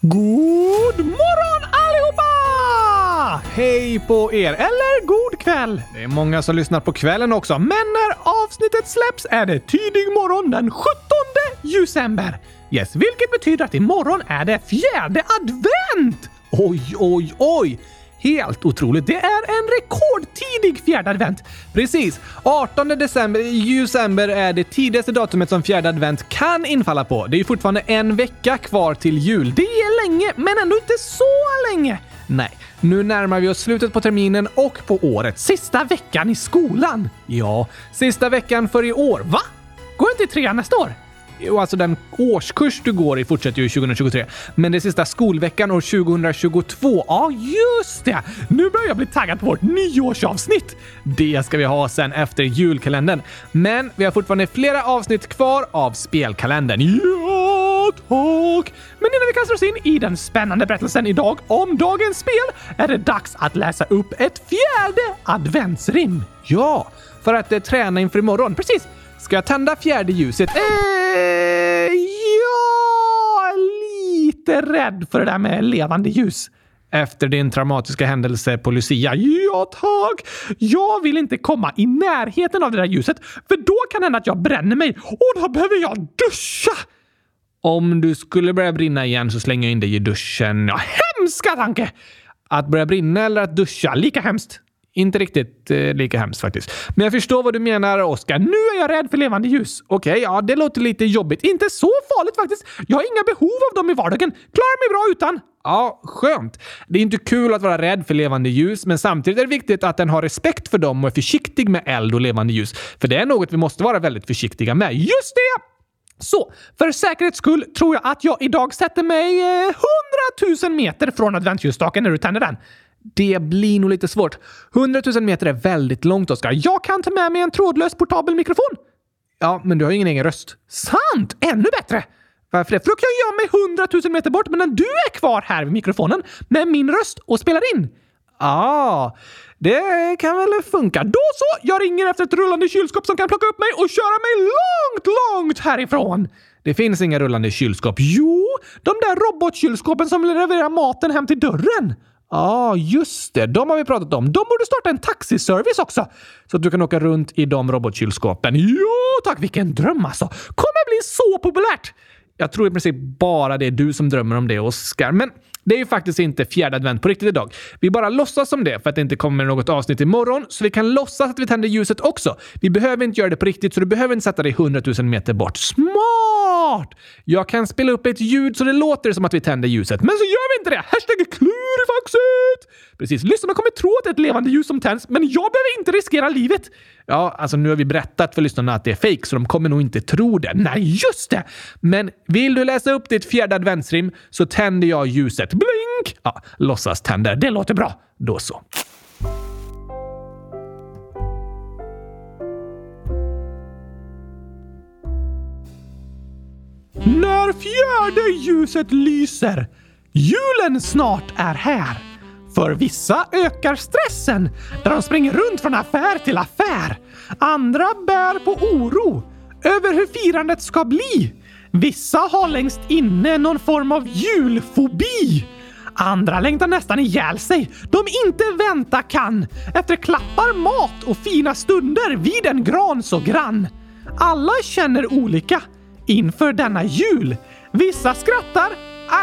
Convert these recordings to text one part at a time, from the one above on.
God morgon allihopa! Hej på er! Eller god kväll! Det är många som lyssnar på kvällen också, men när avsnittet släpps är det tidig morgon den 17 december. Yes, vilket betyder att imorgon är det fjärde advent! Oj, oj, oj! Helt otroligt. Det är en rekordtidig fjärde advent. Precis. 18 december, december är det tidigaste datumet som fjärde advent kan infalla på. Det är ju fortfarande en vecka kvar till jul. Det är länge, men ändå inte så länge. Nej, nu närmar vi oss slutet på terminen och på året. Sista veckan i skolan. Ja, sista veckan för i år. Va? Går inte i trean nästa år? Jo, alltså den årskurs du går i fortsätter ju 2023. Men det sista skolveckan år 2022, ja just det! Nu börjar jag bli taggad på vårt nyårsavsnitt! Det ska vi ha sen efter julkalendern. Men vi har fortfarande flera avsnitt kvar av spelkalendern. Ja, tack! Men innan vi kastar oss in i den spännande berättelsen idag om dagens spel är det dags att läsa upp ett fjärde adventsrim. Ja, för att eh, träna inför imorgon. Precis! Ska jag tända fjärde ljuset? Eh, Eh, jag är lite rädd för det där med levande ljus. Efter din traumatiska händelse på Lucia. Ja, tack! Jag vill inte komma i närheten av det där ljuset, för då kan det hända att jag bränner mig och då behöver jag duscha! Om du skulle börja brinna igen så slänger jag in dig i duschen. Ja, hemska tanke! Att börja brinna eller att duscha, lika hemskt. Inte riktigt eh, lika hemskt faktiskt. Men jag förstår vad du menar, Oskar. Nu är jag rädd för levande ljus. Okej, okay, ja, det låter lite jobbigt. Inte så farligt faktiskt. Jag har inga behov av dem i vardagen. Klarar mig bra utan. Ja, skönt. Det är inte kul att vara rädd för levande ljus, men samtidigt är det viktigt att den har respekt för dem och är försiktig med eld och levande ljus. För det är något vi måste vara väldigt försiktiga med. Just det! Så, för säkerhets skull tror jag att jag idag sätter mig eh, 100 000 meter från adventsljusstaken när du tänder den. Det blir nog lite svårt. 100 000 meter är väldigt långt, Oskar. Jag kan ta med mig en trådlös portabel mikrofon. Ja, men du har ju ingen egen röst. Sant! Ännu bättre! Varför det? För då kan jag gömma mig 100 000 meter bort, men du är kvar här vid mikrofonen med min röst och spelar in. Ah, det kan väl funka. Då så! Jag ringer efter ett rullande kylskåp som kan plocka upp mig och köra mig långt, långt härifrån. Det finns inga rullande kylskåp. Jo, de där robotkylskåpen som levererar maten hem till dörren. Ja, ah, just det. De har vi pratat om. De borde starta en taxiservice också. Så att du kan åka runt i de robotkylskåpen. Ja, tack! Vilken dröm alltså! Kommer bli så populärt! Jag tror i princip bara det är du som drömmer om det, Oskar. Men det är ju faktiskt inte fjärde advent på riktigt idag. Vi bara låtsas som det för att det inte kommer något avsnitt imorgon, så vi kan låtsas att vi tänder ljuset också. Vi behöver inte göra det på riktigt, så du behöver inte sätta dig 100 000 meter bort. Smart! Jag kan spela upp ett ljud så det låter som att vi tänder ljuset, men så gör vi inte det! Hashtag klurifaxet! Precis, lyssnarna kommer tro att det är ett levande ljus som tänds, men jag behöver inte riskera livet. Ja, alltså nu har vi berättat för lyssnarna att det är fake så de kommer nog inte tro det. Nej, just det! Men vill du läsa upp ditt fjärde adventsrim så tänder jag ljuset. Blink! Ja, låtsas tänder. Det låter bra. Då så. När fjärde ljuset lyser. Julen snart är här. För vissa ökar stressen där de springer runt från affär till affär. Andra bär på oro över hur firandet ska bli. Vissa har längst inne någon form av julfobi. Andra längtar nästan ihjäl sig de inte vänta kan efter klappar, mat och fina stunder vid en gran så grann. Alla känner olika inför denna jul. Vissa skrattar,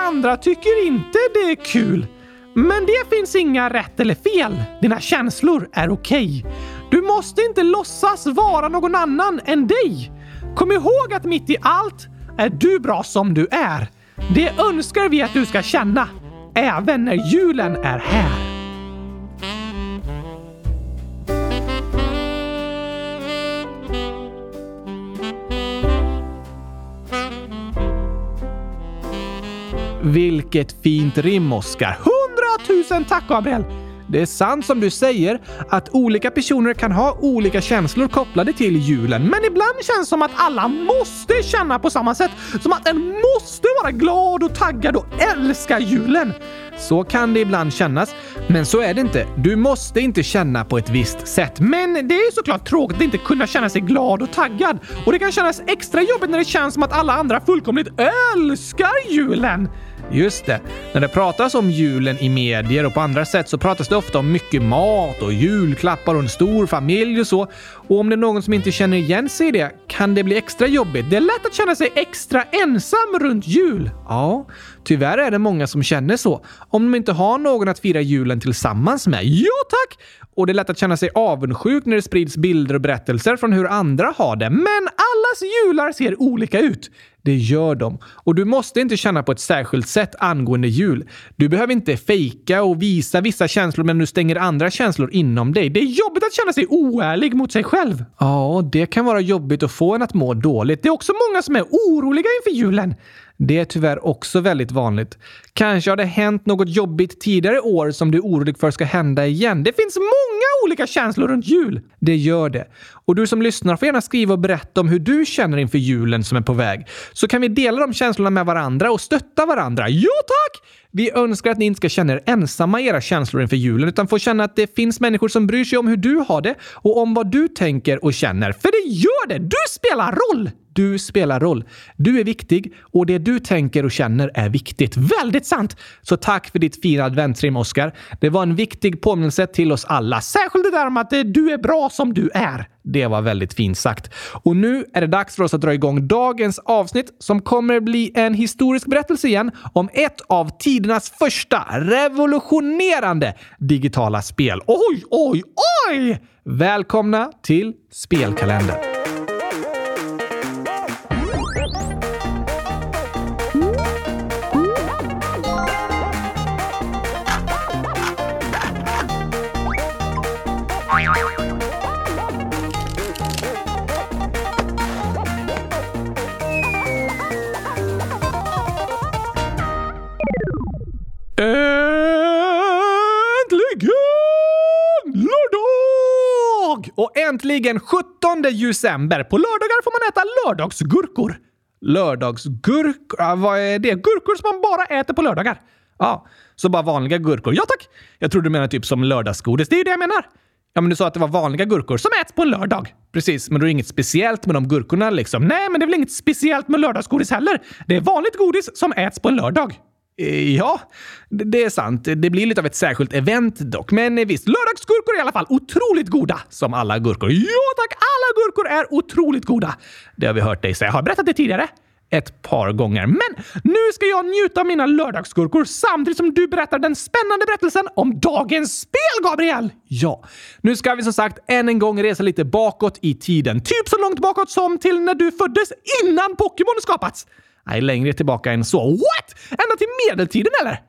andra tycker inte det är kul. Men det finns inga rätt eller fel. Dina känslor är okej. Okay. Du måste inte låtsas vara någon annan än dig. Kom ihåg att mitt i allt är du bra som du är. Det önskar vi att du ska känna, även när julen är här. Vilket fint rim, Oskar! Hundratusen tack, Gabriel! Det är sant som du säger att olika personer kan ha olika känslor kopplade till julen, men ibland känns det som att alla måste känna på samma sätt. Som att en måste vara glad och taggad och älska julen. Så kan det ibland kännas, men så är det inte. Du måste inte känna på ett visst sätt. Men det är såklart tråkigt att inte kunna känna sig glad och taggad. Och det kan kännas extra jobbigt när det känns som att alla andra fullkomligt älskar julen. Just det. När det pratas om julen i medier och på andra sätt så pratas det ofta om mycket mat och julklappar och en stor familj och så. Och om det är någon som inte känner igen sig i det kan det bli extra jobbigt. Det är lätt att känna sig extra ensam runt jul. Ja, tyvärr är det många som känner så. Om de inte har någon att fira julen tillsammans med. Ja, tack! Och det är lätt att känna sig avundsjuk när det sprids bilder och berättelser från hur andra har det. Men allas jular ser olika ut. Det gör de. Och du måste inte känna på ett särskilt sätt angående jul. Du behöver inte fejka och visa vissa känslor men du stänger andra känslor inom dig. Det är jobbigt att känna sig oärlig mot sig själv. Ja, det kan vara jobbigt att få en att må dåligt. Det är också många som är oroliga inför julen. Det är tyvärr också väldigt vanligt. Kanske har det hänt något jobbigt tidigare år som du är orolig för ska hända igen. Det finns många olika känslor runt jul. Det gör det. Och du som lyssnar får gärna skriva och berätta om hur du känner inför julen som är på väg. Så kan vi dela de känslorna med varandra och stötta varandra. Ja, tack! Vi önskar att ni inte ska känna er ensamma i era känslor inför julen, utan få känna att det finns människor som bryr sig om hur du har det och om vad du tänker och känner. För det gör det! Du spelar roll! Du spelar roll. Du är viktig och det du tänker och känner är viktigt. Väldigt sant! Så tack för ditt fina adventsrim, Oskar. Det var en viktig påminnelse till oss alla. Särskilt det där om att du är bra som du är. Det var väldigt fint sagt. Och nu är det dags för oss att dra igång dagens avsnitt som kommer bli en historisk berättelse igen om ett av tidernas första revolutionerande digitala spel. Oj, oj, oj! Välkomna till Spelkalendern! Och äntligen 17 december. På lördagar får man äta lördagsgurkor. Lördagsgurkor? Vad är det? Gurkor som man bara äter på lördagar. Ja, så bara vanliga gurkor. Ja tack! Jag trodde du menade typ som lördagsgodis. Det är ju det jag menar. Ja, men du sa att det var vanliga gurkor som äts på en lördag. Precis, men då är det inget speciellt med de gurkorna liksom. Nej, men det är väl inget speciellt med lördagsgodis heller. Det är vanligt godis som äts på en lördag. Eh, ja, det är sant. Det blir lite av ett särskilt event dock. Men eh, visst, lördagsgurkor i alla fall otroligt goda. Som alla gurkor. Ja tack, alla gurkor är otroligt goda. Det har vi hört dig säga. Har jag berättat det tidigare? ett par gånger. Men nu ska jag njuta av mina lördagsgurkor samtidigt som du berättar den spännande berättelsen om dagens spel, Gabriel! Ja, nu ska vi som sagt än en gång resa lite bakåt i tiden. Typ så långt bakåt som till när du föddes innan Pokémon skapats. Nej, längre tillbaka än så. What? Ända till medeltiden eller?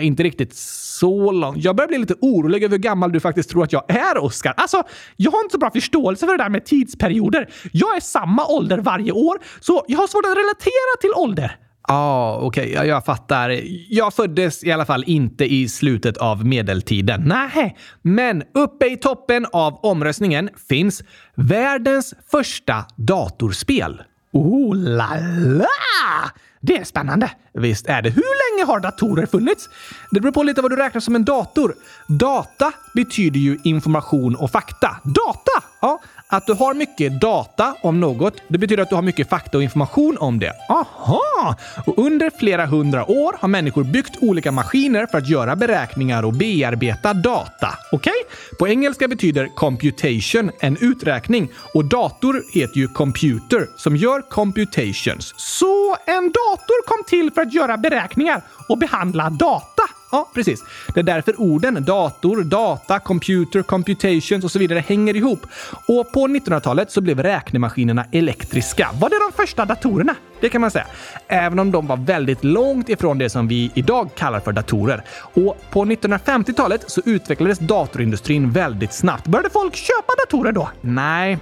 Inte riktigt så långt. Jag börjar bli lite orolig över hur gammal du faktiskt tror att jag är, Oskar. Alltså, jag har inte så bra förståelse för det där med tidsperioder. Jag är samma ålder varje år, så jag har svårt att relatera till ålder. Ja, ah, okej, okay. jag, jag fattar. Jag föddes i alla fall inte i slutet av medeltiden. Nej, men uppe i toppen av omröstningen finns världens första datorspel. Oh la la! Det är spännande. Visst är det. Hur länge har datorer funnits? Det beror på lite vad du räknar som en dator. Data betyder ju information och fakta. Data! Ja, att du har mycket data om något, det betyder att du har mycket fakta och information om det. Aha! Och under flera hundra år har människor byggt olika maskiner för att göra beräkningar och bearbeta data. Okej? Okay? På engelska betyder computation en uträkning och dator heter ju computer som gör computations. Så en dator kom till för att göra beräkningar och behandla data? Ja, precis. Det är därför orden dator, data, computer, computations och så vidare hänger ihop. Och på 1900-talet så blev räknemaskinerna elektriska. Var det de första datorerna? Det kan man säga. Även om de var väldigt långt ifrån det som vi idag kallar för datorer. Och på 1950-talet så utvecklades datorindustrin väldigt snabbt. Började folk köpa datorer då? Nej,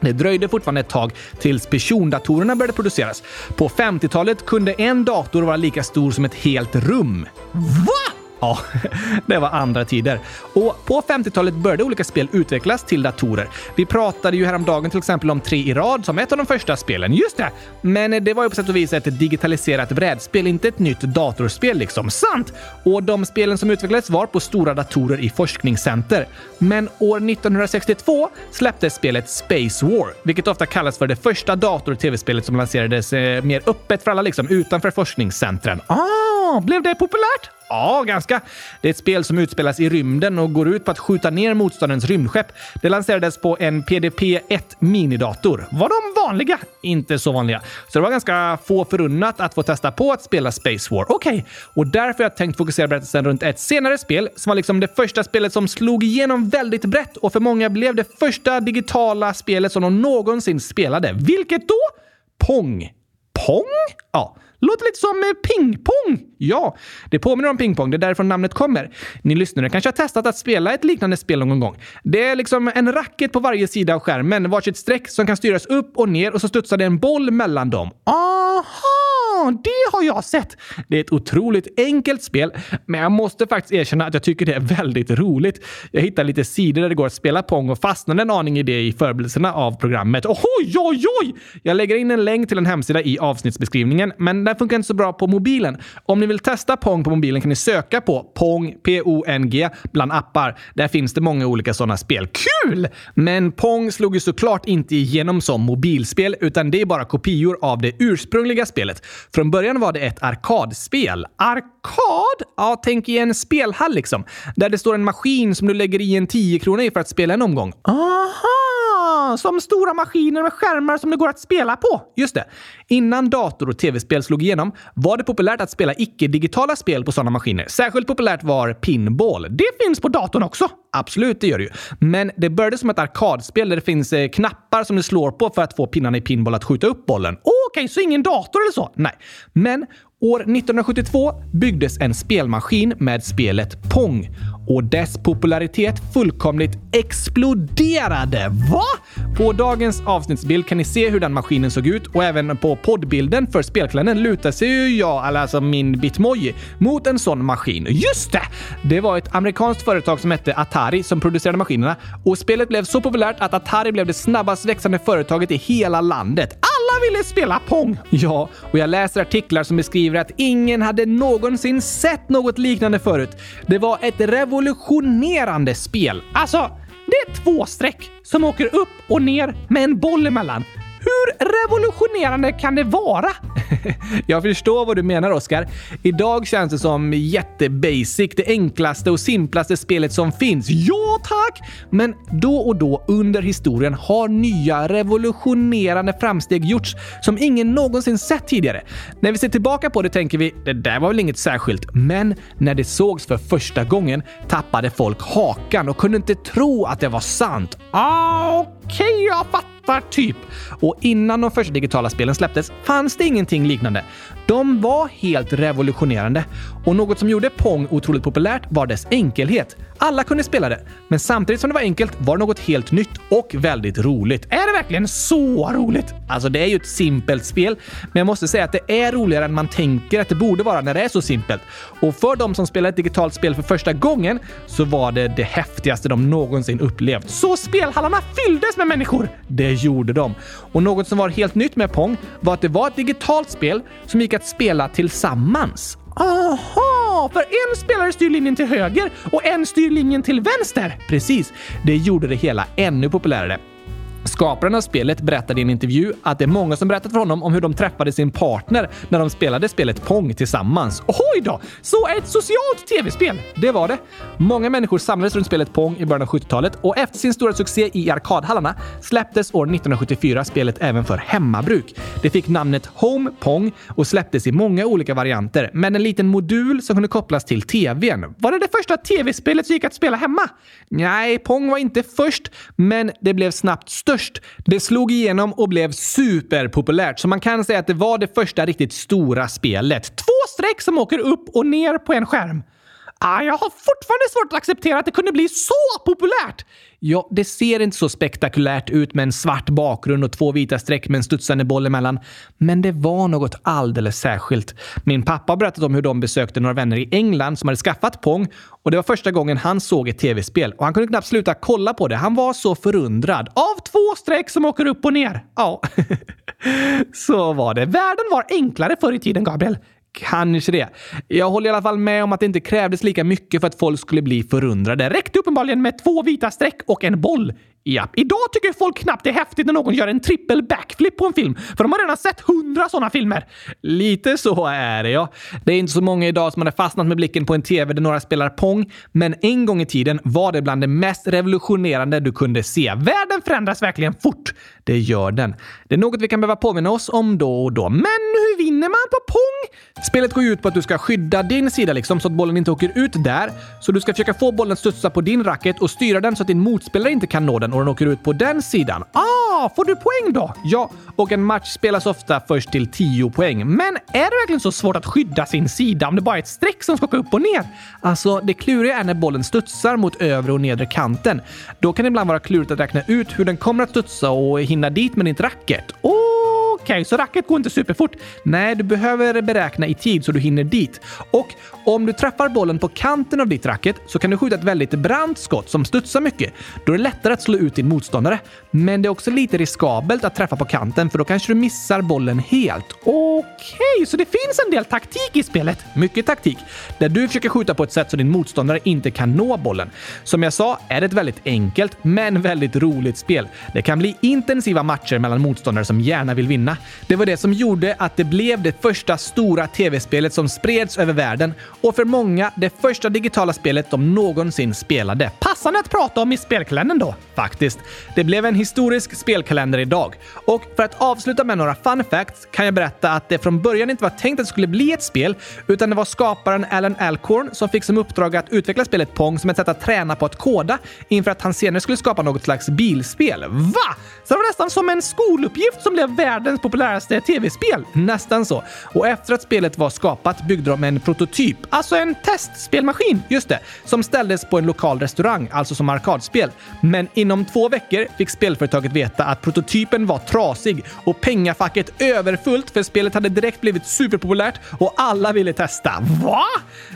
det dröjde fortfarande ett tag tills persondatorerna började produceras. På 50-talet kunde en dator vara lika stor som ett helt rum. Va? Ja, det var andra tider. Och på 50-talet började olika spel utvecklas till datorer. Vi pratade ju häromdagen till exempel om Tre i rad som ett av de första spelen. Just det! Men det var ju på sätt och vis ett digitaliserat brädspel, inte ett nytt datorspel liksom. Sant! Och de spelen som utvecklades var på stora datorer i forskningscenter. Men år 1962 släpptes spelet Space War, vilket ofta kallas för det första dator och tv-spelet som lanserades eh, mer öppet för alla liksom, utanför forskningscentren. Ah! Blev det populärt? Ja, ganska. Det är ett spel som utspelas i rymden och går ut på att skjuta ner motståndarens rymdskepp. Det lanserades på en PDP-1 minidator. Var de vanliga? Inte så vanliga. Så det var ganska få förunnat att få testa på att spela Space War. Okej, okay. och därför har jag tänkt fokusera berättelsen runt ett senare spel som var liksom det första spelet som slog igenom väldigt brett och för många blev det första digitala spelet som de någonsin spelade. Vilket då? Pong. Pong? Ja. Låter lite som eh, pingpong! Ja, det påminner om pingpong. Det är därifrån namnet kommer. Ni lyssnare kanske har testat att spela ett liknande spel någon gång. Det är liksom en racket på varje sida av skärmen, varsitt streck som kan styras upp och ner och så studsar det en boll mellan dem. Aha! Det har jag sett! Det är ett otroligt enkelt spel, men jag måste faktiskt erkänna att jag tycker det är väldigt roligt. Jag hittar lite sidor där det går att spela Pong och fastnade en aning i det i förberedelserna av programmet. Oj, oj, oj! Jag lägger in en länk till en hemsida i avsnittsbeskrivningen, men den funkar inte så bra på mobilen. Om ni vill testa Pong på mobilen kan ni söka på Pong, P-O-N-G, bland appar. Där finns det många olika sådana spel. Kul! Men Pong slog ju såklart inte igenom som mobilspel, utan det är bara kopior av det ursprungliga spelet. Från början var det ett arkadspel. Arkad? Ja, tänk i en spelhall liksom. Där det står en maskin som du lägger i en 10 krona i för att spela en omgång. Aha! Som stora maskiner med skärmar som det går att spela på. Just det. Innan dator och tv-spel slog igenom var det populärt att spela icke-digitala spel på sådana maskiner. Särskilt populärt var pinball. Det finns på datorn också. Absolut, det gör det ju. Men det började som ett arkadspel där det finns eh, knappar som du slår på för att få pinnarna i pinball att skjuta upp bollen. Okej, okay, så ingen dator eller så? Nej. Men År 1972 byggdes en spelmaskin med spelet Pong och dess popularitet fullkomligt exploderade. Va? På dagens avsnittsbild kan ni se hur den maskinen såg ut och även på poddbilden för spelklännen lutar sig ju jag, alltså min Bitmoji, mot en sån maskin. Just det! Det var ett amerikanskt företag som hette Atari som producerade maskinerna och spelet blev så populärt att Atari blev det snabbast växande företaget i hela landet. Alla ville spela Pong! Ja, och jag läser artiklar som beskriver att ingen hade någonsin sett något liknande förut. Det var ett revolutionerande spel. Alltså, det är två streck som åker upp och ner med en boll emellan. Hur revolutionerande kan det vara? Jag förstår vad du menar, Oskar. Idag känns det som jättebasic, det enklaste och simplaste spelet som finns. Ja, tack! Men då och då under historien har nya revolutionerande framsteg gjorts som ingen någonsin sett tidigare. När vi ser tillbaka på det tänker vi, det där var väl inget särskilt. Men när det sågs för första gången tappade folk hakan och kunde inte tro att det var sant. Ah, Okej, okay, jag fattar typ. Och innan de första digitala spelen släpptes fanns det ingenting liknande. De var helt revolutionerande och något som gjorde Pong otroligt populärt var dess enkelhet. Alla kunde spela det, men samtidigt som det var enkelt var det något helt nytt och väldigt roligt. Är det verkligen så roligt? Alltså, det är ju ett simpelt spel, men jag måste säga att det är roligare än man tänker att det borde vara när det är så simpelt. Och för de som spelar ett digitalt spel för första gången så var det det häftigaste de någonsin upplevt. Så spelhallarna fylldes med människor! Det gjorde de. Och något som var helt nytt med Pong var att det var ett digitalt spel som gick att spela tillsammans. Aha! För en spelare styr linjen till höger och en styr linjen till vänster. Precis. Det gjorde det hela ännu populärare. Skaparen av spelet berättade i en intervju att det är många som berättat för honom om hur de träffade sin partner när de spelade spelet Pong tillsammans. Oj då! Så ett socialt tv-spel! Det var det. Många människor samlades runt spelet Pong i början av 70-talet och efter sin stora succé i arkadhallarna släpptes år 1974 spelet även för hemmabruk. Det fick namnet Home Pong och släpptes i många olika varianter, med en liten modul som kunde kopplas till tvn. Var det det första tv-spelet som gick att spela hemma? Nej, Pong var inte först, men det blev snabbt störst störst. Det slog igenom och blev superpopulärt, så man kan säga att det var det första riktigt stora spelet. Två streck som åker upp och ner på en skärm. Ah, jag har fortfarande svårt att acceptera att det kunde bli så populärt. Ja, det ser inte så spektakulärt ut med en svart bakgrund och två vita streck med en studsande boll emellan. Men det var något alldeles särskilt. Min pappa har berättat om hur de besökte några vänner i England som hade skaffat Pong och det var första gången han såg ett tv-spel och han kunde knappt sluta kolla på det. Han var så förundrad. Av två streck som åker upp och ner. Ja, så var det. Världen var enklare förr i tiden, Gabriel. Kanske det. Jag håller i alla fall med om att det inte krävdes lika mycket för att folk skulle bli förundrade. Det räckte uppenbarligen med två vita streck och en boll. Ja, Idag tycker folk knappt det är häftigt när någon gör en trippel backflip på en film, för de har redan sett hundra sådana filmer. Lite så är det, ja. Det är inte så många idag som hade fastnat med blicken på en TV där några spelar Pong, men en gång i tiden var det bland det mest revolutionerande du kunde se. Världen förändras verkligen fort. Det gör den. Det är något vi kan behöva påminna oss om då och då. Men hur vinner man på Pong? Spelet går ju ut på att du ska skydda din sida liksom så att bollen inte åker ut där. Så du ska försöka få bollen studsa på din racket och styra den så att din motspelare inte kan nå den och den åker ut på den sidan. Ah, får du poäng då? Ja, och en match spelas ofta först till 10 poäng. Men är det verkligen så svårt att skydda sin sida om det bara är ett streck som ska åka upp och ner? Alltså, det kluriga är när bollen studsar mot övre och nedre kanten. Då kan det ibland vara klurigt att räkna ut hur den kommer att studsa och hinna dit med ditt racket. Oh! Okej, okay, så racket går inte superfort? Nej, du behöver beräkna i tid så du hinner dit. Och om du träffar bollen på kanten av ditt racket så kan du skjuta ett väldigt brant skott som studsar mycket. Då är det lättare att slå ut din motståndare. Men det är också lite riskabelt att träffa på kanten för då kanske du missar bollen helt. Okej, okay, så det finns en del taktik i spelet? Mycket taktik. Där du försöker skjuta på ett sätt så din motståndare inte kan nå bollen. Som jag sa är det ett väldigt enkelt men väldigt roligt spel. Det kan bli intensiva matcher mellan motståndare som gärna vill vinna det var det som gjorde att det blev det första stora tv-spelet som spreds över världen och för många det första digitala spelet de någonsin spelade. Passande att prata om i spelkalendern då, faktiskt. Det blev en historisk spelkalender idag. Och för att avsluta med några fun facts kan jag berätta att det från början inte var tänkt att det skulle bli ett spel, utan det var skaparen Alan Alcorn som fick som uppdrag att utveckla spelet Pong som ett sätt att träna på att koda inför att han senare skulle skapa något slags bilspel. Va? Så det var nästan som en skoluppgift som blev världens populäraste tv-spel. Nästan så. Och efter att spelet var skapat byggde de en prototyp, alltså en testspelmaskin, just det, som ställdes på en lokal restaurang, alltså som arkadspel. Men inom två veckor fick spelföretaget veta att prototypen var trasig och pengafacket överfullt för spelet hade direkt blivit superpopulärt och alla ville testa. Va?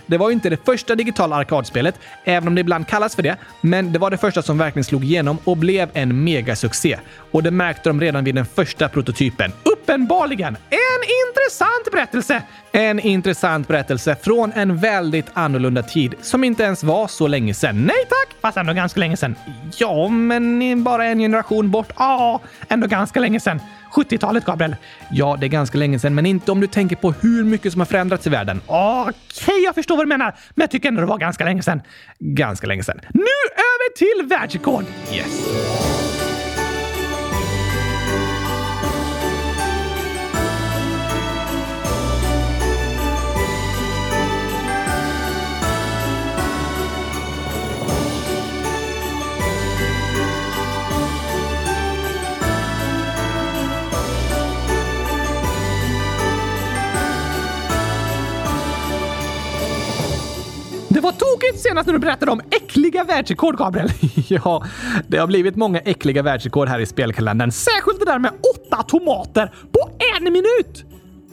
Det var inte det första digitala arkadspelet, även om det ibland kallas för det, men det var det första som verkligen slog igenom och blev en megasuccé. Och det märkte de redan vid den första prototypen. Uppenbarligen en intressant berättelse! En intressant berättelse från en väldigt annorlunda tid som inte ens var så länge sedan. Nej tack! Fast ändå ganska länge sedan. Ja, men bara en generation bort. Ja, ändå ganska länge sedan. 70-talet, Gabriel. Ja, det är ganska länge sedan, men inte om du tänker på hur mycket som har förändrats i världen. Okej, okay, jag förstår vad du menar, men jag tycker ändå det var ganska länge sedan. Ganska länge sedan. Nu över till världsrekord! Yes. Det var tokigt senast när du berättade om äckliga världsrekord, Gabriel. ja, det har blivit många äckliga världsrekord här i spelkalendern. Särskilt det där med åtta tomater på en minut!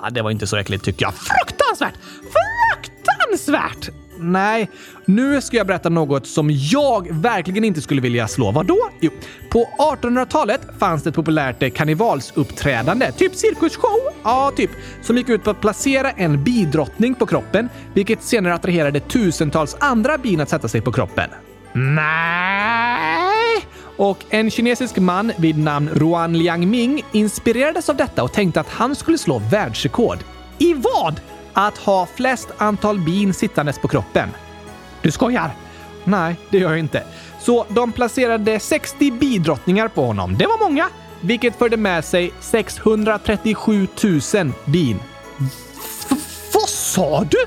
Ja, det var inte så äckligt tycker jag. Fruktansvärt! Fruktansvärt! Nej, nu ska jag berätta något som jag verkligen inte skulle vilja slå. Vadå? Jo, på 1800-talet fanns det ett populärt eh, karnevalsuppträdande, typ cirkusshow, ja, typ, som gick ut på att placera en bidrottning på kroppen, vilket senare attraherade tusentals andra bin att sätta sig på kroppen. Nej! Och en kinesisk man vid namn Ruan Liangming inspirerades av detta och tänkte att han skulle slå världsrekord. I vad? Att ha flest antal bin sittandes på kroppen. Du skojar? Nej, det gör jag inte. Så de placerade 60 bidrottningar på honom. Det var många, vilket förde med sig 637 000 bin. V vad sa du?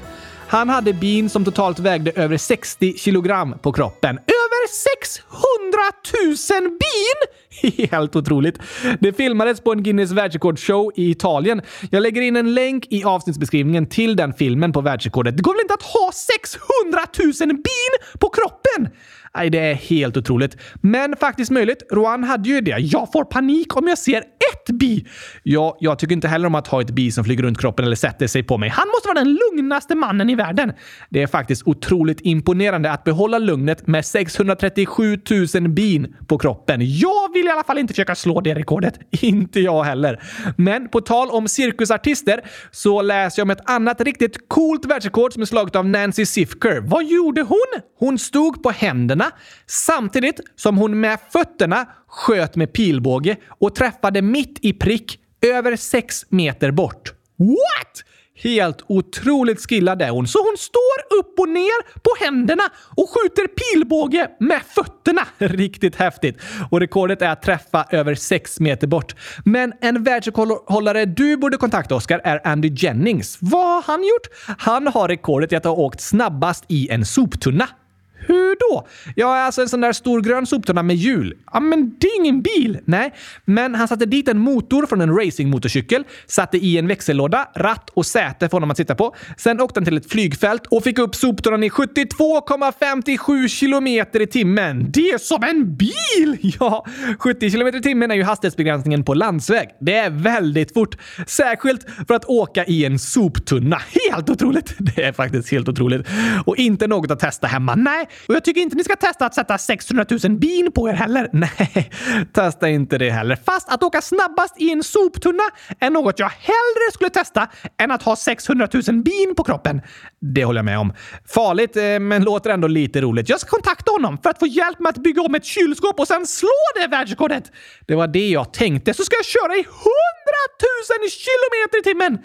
Han hade bin som totalt vägde över 60 kilogram på kroppen. Över 600 000 bin! Helt otroligt. Det filmades på en Guinness världsrekordshow i Italien. Jag lägger in en länk i avsnittsbeskrivningen till den filmen på världsrekordet. Det går väl inte att ha 600 000 bin på kroppen? Nej, det är helt otroligt. Men faktiskt möjligt. Rohan hade ju det. Jag får panik om jag ser ett bi. Ja, jag tycker inte heller om att ha ett bi som flyger runt kroppen eller sätter sig på mig. Han måste vara den lugnaste mannen i världen. Det är faktiskt otroligt imponerande att behålla lugnet med 637 000 bin på kroppen. Jag vill i alla fall inte försöka slå det rekordet. Inte jag heller. Men på tal om cirkusartister så läser jag om ett annat riktigt coolt världsrekord som är slaget av Nancy Sifker. Vad gjorde hon? Hon stod stod på händerna samtidigt som hon med fötterna sköt med pilbåge och träffade mitt i prick över sex meter bort. What? Helt otroligt skillad är hon, så hon står upp och ner på händerna och skjuter pilbåge med fötterna. Riktigt häftigt. Och rekordet är att träffa över sex meter bort. Men en världsrekordhållare du borde kontakta, Oscar, är Andy Jennings. Vad har han gjort? Han har rekordet i att ha åkt snabbast i en soptunna. Hur då? Ja, alltså en sån där stor grön soptunna med hjul. Ja, men det är ingen bil! Nej, men han satte dit en motor från en racingmotorcykel, satte i en växellåda, ratt och säte för honom att sitta på. Sen åkte han till ett flygfält och fick upp soptunnan i 72,57 kilometer i timmen. Det är som en bil! Ja, 70 kilometer i timmen är ju hastighetsbegränsningen på landsväg. Det är väldigt fort. Särskilt för att åka i en soptunna. Helt otroligt! Det är faktiskt helt otroligt. Och inte något att testa hemma. Nej, och jag tycker inte ni ska testa att sätta 600 000 bin på er heller. Nej, testa inte det heller. Fast att åka snabbast i en soptunna är något jag hellre skulle testa än att ha 600 000 bin på kroppen. Det håller jag med om. Farligt, eh, men låter ändå lite roligt. Jag ska kontakta honom för att få hjälp med att bygga om ett kylskåp och sen slå det världsrekordet. Det var det jag tänkte. Så ska jag köra i 100 000 kilometer i timmen!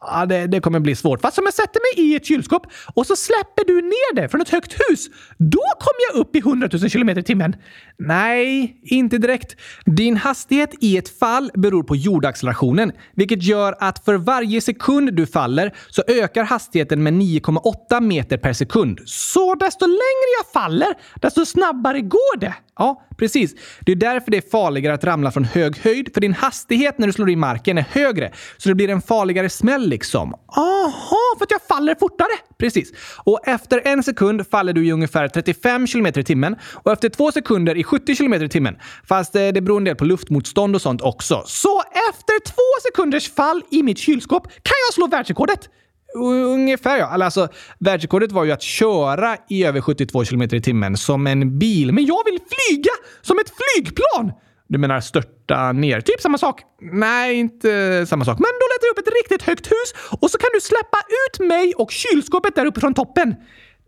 Ja, det, det, kommer bli svårt. Fast om jag sätter mig i ett kylskåp och så släpper du ner det från ett högt hus, då kommer jag upp i 100 000 km i timmen. Nej, inte direkt. Din hastighet i ett fall beror på jordaccelerationen, vilket gör att för varje sekund du faller så ökar hastigheten med 9,8 meter per sekund. Så desto längre jag faller, desto snabbare går det. Ja, precis. Det är därför det är farligare att ramla från hög höjd, för din hastighet när du slår i marken är högre, så det blir en farligare smäll liksom. Aha, för att jag faller fortare! Precis. Och efter en sekund faller du i ungefär 35 km i timmen och efter två sekunder i 70 km i timmen. Fast eh, det beror en del på luftmotstånd och sånt också. Så efter två sekunders fall i mitt kylskåp kan jag slå världsrekordet! Ungefär ja. Alltså, världsrekordet var ju att köra i över 72 km i timmen som en bil. Men jag vill flyga som ett flygplan! Du menar störta ner? Typ samma sak? Nej, inte samma sak. Men då letar jag upp ett riktigt högt hus och så kan du släppa ut mig och kylskåpet där uppe från toppen.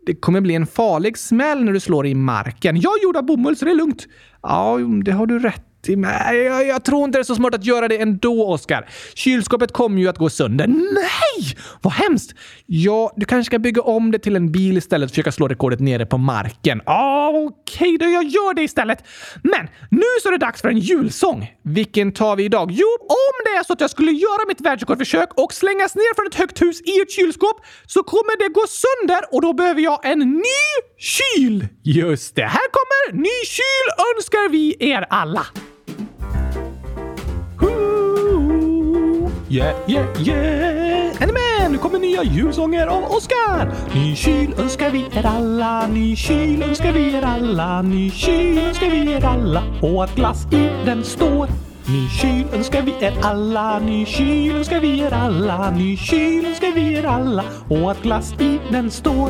Det kommer bli en farlig smäll när du slår i marken. Jag är gjord av bomull så det är lugnt. Ja, det har du rätt till. Jag, jag, tror inte det är så smart att göra det ändå, Oskar. Kylskåpet kommer ju att gå sönder. Nej! Vad hemskt! Ja, du kanske ska bygga om det till en bil istället och försöka slå rekordet nere på marken. Ah, Okej, okay, då jag gör det istället. Men nu så är det dags för en julsång. Vilken tar vi idag? Jo, om det är så att jag skulle göra mitt världsrekordförsök och slängas ner från ett högt hus i ett kylskåp så kommer det gå sönder och då behöver jag en ny kyl. Just det, här kommer ny kyl önskar vi er alla. Yeah, yeah, yeah! Är ni med? Nu kommer nya julsånger av Oskar! Ny kyl önskar vi er alla, ny kyl önskar vi er alla, ny kyl önskar vi er alla och att glass i den står. Ny kyl önskar vi er alla, ny kyl önskar vi er alla, ny kyl önskar vi er alla och att glass i den står.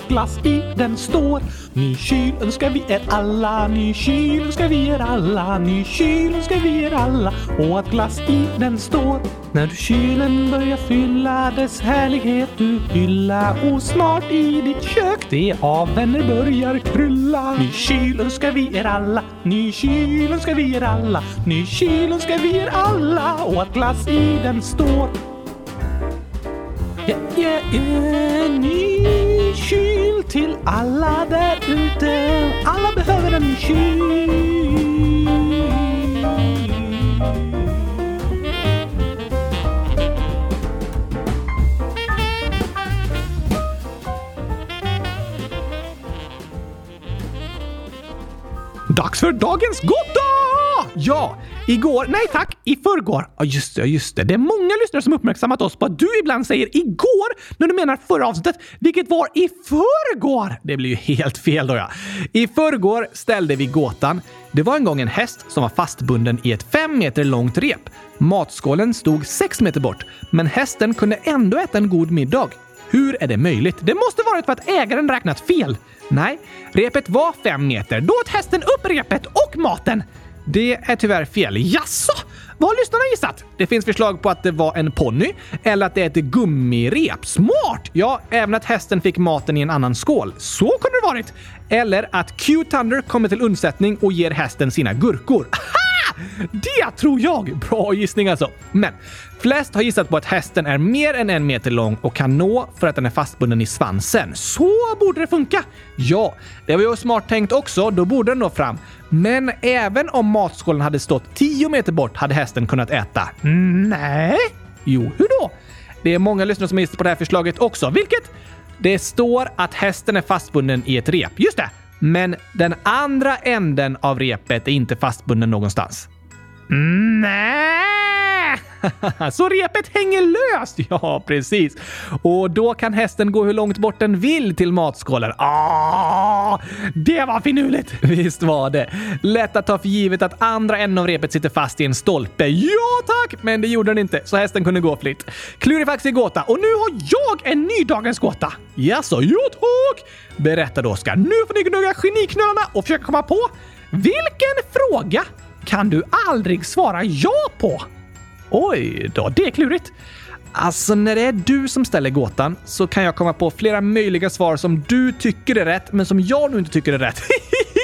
att glass i den står. Ny kyl önskar vi er alla, ny kyl önskar vi er alla, ny kyl önskar vi er alla och att glass i den står. När du kylen börjar fylla dess härlighet du hylla och snart i ditt kök det av vänner börjar krylla. Ny kyl önskar vi er alla, ny kyl önskar vi er alla, ny kyl önskar vi er alla och att glass i den står. Yeah, yeah, yeah, ny kyl till alla där ute. Alla behöver en kyl. Dags för dagens gotta! ja. Igår, nej tack, i förrgår. Ja, just det, just det. Det är många lyssnare som uppmärksammat oss på att du ibland säger igår när du menar förra avsnittet, vilket var i förrgår. Det blir ju helt fel då ja. I förrgår ställde vi gåtan. Det var en gång en häst som var fastbunden i ett fem meter långt rep. Matskålen stod sex meter bort, men hästen kunde ändå äta en god middag. Hur är det möjligt? Det måste varit för att ägaren räknat fel. Nej, repet var fem meter. Då åt hästen upp repet och maten. Det är tyvärr fel. Jaså? Vad har lyssnarna gissat? Det finns förslag på att det var en ponny eller att det är ett gummirep. Smart! Ja, även att hästen fick maten i en annan skål. Så kunde det varit. Eller att Q-Thunder kommer till undsättning och ger hästen sina gurkor. Det tror jag! Bra gissning alltså. Men flest har gissat på att hästen är mer än en meter lång och kan nå för att den är fastbunden i svansen. Så borde det funka! Ja, det var ju smart tänkt också. Då borde den nå fram. Men även om matskålen hade stått 10 meter bort hade hästen kunnat äta. Nej? Jo, hur då? Det är många lyssnare som har gissat på det här förslaget också. Vilket? Det står att hästen är fastbunden i ett rep. Just det! Men den andra änden av repet är inte fastbunden någonstans. Nej! Så repet hänger löst? Ja, precis. Och då kan hästen gå hur långt bort den vill till matskålen. Ah, det var finurligt! Visst var det. Lätt att ta för givet att andra änden av repet sitter fast i en stolpe. Ja tack! Men det gjorde den inte, så hästen kunde gå fritt. Klurifaxig gåta och nu har jag en ny dagens gåta. Jaså, jo tack! Berättade Oskar. Nu får ni gnugga geniknölarna och försöka komma på vilken fråga kan du aldrig svara ja på? Oj då, det är klurigt. Alltså, när det är du som ställer gåtan så kan jag komma på flera möjliga svar som du tycker är rätt, men som jag nu inte tycker är rätt.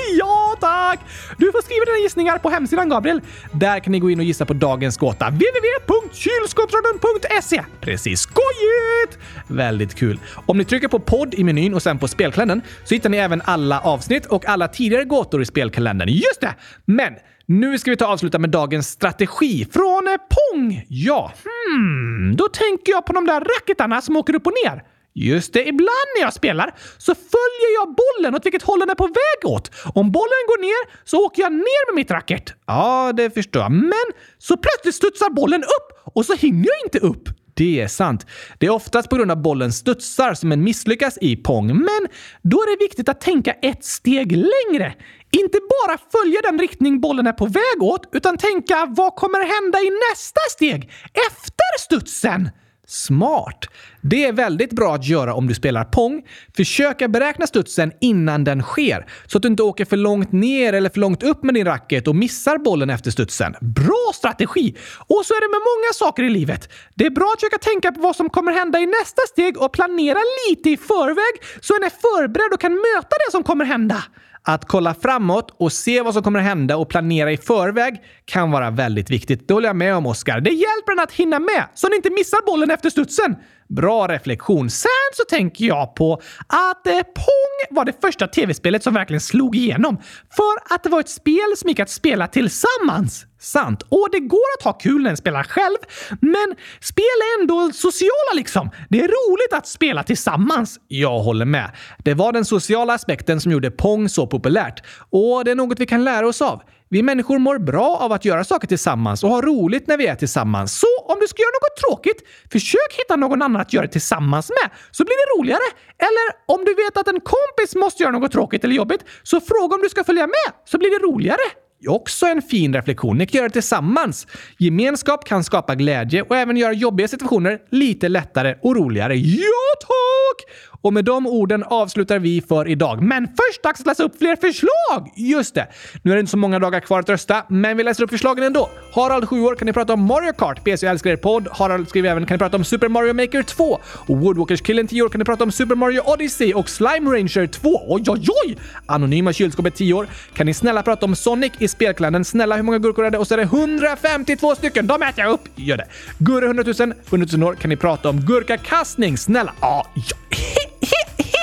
tack! Du får skriva dina gissningar på hemsidan, Gabriel. Där kan ni gå in och gissa på dagens gåta. www.kylskåpsradion.se Precis skojigt! Väldigt kul. Om ni trycker på podd i menyn och sen på spelkalendern så hittar ni även alla avsnitt och alla tidigare gåtor i spelkalendern. Just det! Men nu ska vi ta och avsluta med dagens strategi från Pong. Ja, hmm, då tänker jag på de där racketarna som åker upp och ner. Just det, ibland när jag spelar så följer jag bollen åt vilket håll den är på väg åt. Om bollen går ner så åker jag ner med mitt racket. Ja, det förstår jag. Men så plötsligt studsar bollen upp och så hinner jag inte upp. Det är sant. Det är oftast på grund av bollen studsar som en misslyckas i Pong, men då är det viktigt att tänka ett steg längre. Inte bara följa den riktning bollen är på väg åt, utan tänka vad kommer hända i nästa steg efter studsen? Smart! Det är väldigt bra att göra om du spelar Pong. Försöka beräkna studsen innan den sker, så att du inte åker för långt ner eller för långt upp med din racket och missar bollen efter studsen. Bra strategi! Och så är det med många saker i livet. Det är bra att försöka tänka på vad som kommer hända i nästa steg och planera lite i förväg så en är förberedd och kan möta det som kommer hända. Att kolla framåt och se vad som kommer att hända och planera i förväg kan vara väldigt viktigt. Det håller jag med om, Oskar. Det hjälper en att hinna med så ni inte missar bollen efter studsen. Bra reflektion. Sen så tänker jag på att eh, Pong var det första tv-spelet som verkligen slog igenom. För att det var ett spel som gick att spela tillsammans. Sant. Och det går att ha kul när en spelar själv, men spel är ändå sociala liksom. Det är roligt att spela tillsammans. Jag håller med. Det var den sociala aspekten som gjorde Pong så populärt. Och det är något vi kan lära oss av. Vi människor mår bra av att göra saker tillsammans och ha roligt när vi är tillsammans. Så om du ska göra något tråkigt, försök hitta någon annan att göra det tillsammans med, så blir det roligare. Eller om du vet att en kompis måste göra något tråkigt eller jobbigt, så fråga om du ska följa med, så blir det roligare. Också en fin reflektion. Ni kan göra det tillsammans. Gemenskap kan skapa glädje och även göra jobbiga situationer lite lättare och roligare. Ja, tack! Och med de orden avslutar vi för idag. Men först dags att läsa upp fler förslag! Just det! Nu är det inte så många dagar kvar att rösta, men vi läser upp förslagen ändå. Harald, 7 år, kan ni prata om Mario Kart? PC älskar er podd. Harald skriver även kan ni prata om Super Mario Maker 2? Och Woodwalkers-killen, 10 år, kan ni prata om Super Mario Odyssey och Slime Ranger 2? Oj, oj, oj! Anonyma kylskåpet, 10 år. Kan ni snälla prata om Sonic i spelkalendern? Snälla, hur många gurkor är det? Och så är det 152 stycken! De äter jag upp! Gör det. Gurre 100 000, 100 000 år, kan ni prata om gurkakastning? Snälla! Ja, ja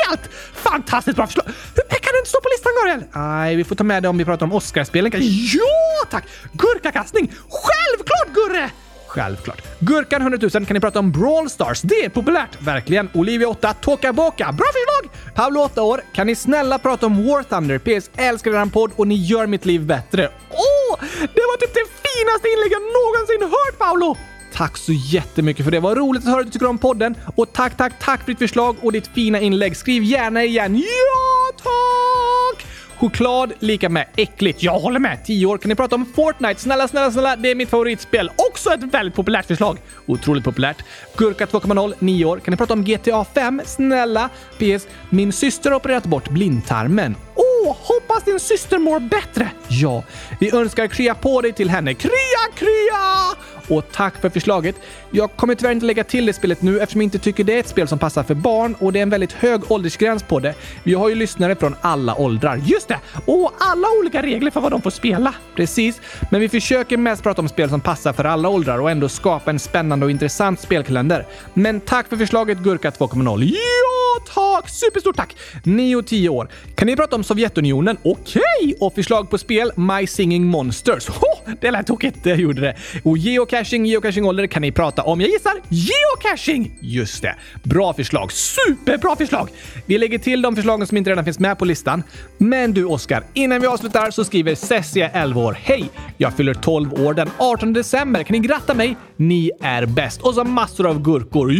helt fantastiskt bra förslag! Hur kan det inte stå på listan, Gabriel? Nej, vi får ta med det om vi pratar om Oscarsspelen. Ja, tack! Gurkakastning! Självklart, Gurre! Självklart. Gurkan 100 000 kan ni prata om Brawl Stars. Det är populärt. Verkligen. Olivia 8, Toka Boka. Bra förslag! Paolo 8 år. Kan ni snälla prata om War Thunder? PS älskar eran podd och ni gör mitt liv bättre. Åh! Det var typ det finaste inlägg jag någonsin hört, Paolo! Tack så jättemycket för det. Vad roligt att höra att du tycker om podden. Och tack, tack, tack för ditt förslag och ditt fina inlägg. Skriv gärna igen. Ja, tack! Choklad lika med äckligt. Jag håller med. 10 år. Kan ni prata om Fortnite? Snälla, snälla, snälla. Det är mitt favoritspel. Också ett väldigt populärt förslag. Otroligt populärt. Gurka 2.0. 9 år. Kan ni prata om GTA 5? Snälla. PS. Min syster har opererat bort blindtarmen. Åh, hoppas din syster mår bättre! Ja, vi önskar krya på dig till henne. Krya, krya! Och tack för förslaget. Jag kommer tyvärr inte lägga till det spelet nu eftersom jag inte tycker det är ett spel som passar för barn och det är en väldigt hög åldersgräns på det. Vi har ju lyssnare från alla åldrar. Just det! Och alla olika regler för vad de får spela. Precis, men vi försöker mest prata om spel som passar för alla åldrar och ändå skapa en spännande och intressant spelkalender. Men tack för förslaget Gurka 2.0. Ja, tack! Superstort tack! 9 och 10 år. Kan ni prata om Sovjetunionen? Okej! Okay. Och förslag på spel My Singing Monsters. Oh, det lät tokigt, det gjorde det. Och geocaching, geocaching-ålder kan ni prata om, jag gissar, geocaching! Just det. Bra förslag. Superbra förslag! Vi lägger till de förslagen som inte redan finns med på listan. Men du Oskar, innan vi avslutar så skriver Cessia, 11 år. Hej! Jag fyller 12 år den 18 december. Kan ni gratta mig? Ni är bäst. Och så massor av gurkor.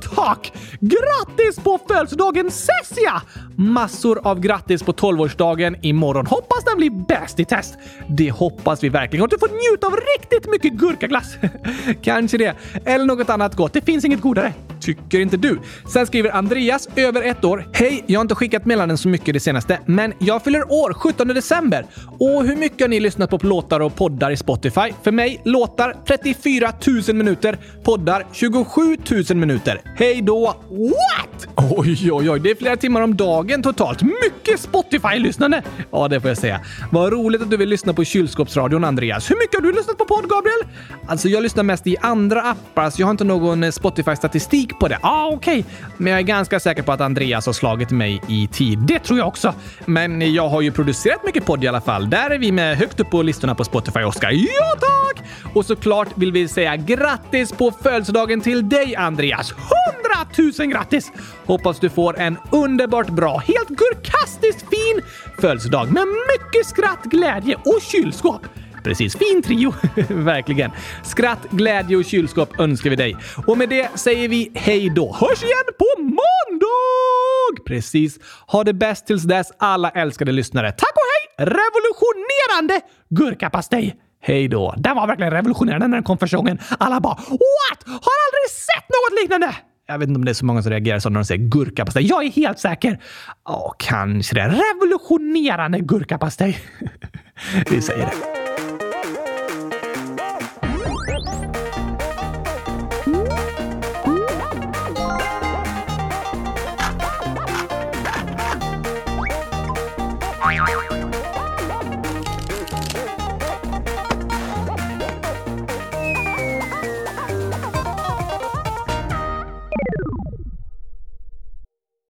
Tack! Grattis på födelsedagen Cessia! Massor av grattis på 12-årsdagen imorgon. Hoppas den blir bäst i test. Det hoppas vi verkligen. Och du får njuta av riktigt mycket gurkaglass. Kanske det. Eller något annat gott. Det finns inget godare. Tycker inte du? Sen skriver Andreas, över ett år. Hej, jag har inte skickat meddelanden så mycket det senaste, men jag fyller år 17 december. Och hur mycket har ni lyssnat på låtar och poddar i Spotify? För mig, låtar 34 000 minuter, poddar 27 000 minuter. Hej då! What? Oj, oj, oj. Det är flera timmar om dagen totalt. Mycket Spotify-lyssnande! Ja, det får jag säga. Vad roligt att du vill lyssna på kylskåpsradion, Andreas. Hur mycket har du lyssnat på podd, Gabriel? Alltså, jag lyssnar mest i andra appar, så jag har inte någon eh, Spotify-statistik på det. Ah, okej. Okay. Men jag är ganska säker på att Andreas har slagit mig i tid. Det tror jag också. Men jag har ju producerat mycket podd i alla fall. Där är vi med högt upp på listorna på Spotify, Oscar. Ja, tack! Och såklart vill vi säga grattis på födelsedagen till dig, Andreas. 100 000 grattis! Hoppas du får en underbart bra, helt gurkastiskt fin födelsedag med mycket skratt, glädje och kylskåp. Precis, fin trio! Verkligen. Skratt, glädje och kylskåp önskar vi dig. Och med det säger vi hej då. Hörs igen på måndag! Precis. Ha det bäst tills dess, alla älskade lyssnare. Tack och hej! Revolutionerande gurkapastej! Hej då. Den var verkligen revolutionerande när den kom första gången. Alla bara “What? Har aldrig sett något liknande!” Jag vet inte om det är så många som reagerar så när de säger gurkapastej. Jag är helt säker. Ja, kanske det. Revolutionerande gurkapastej. Vi säger det.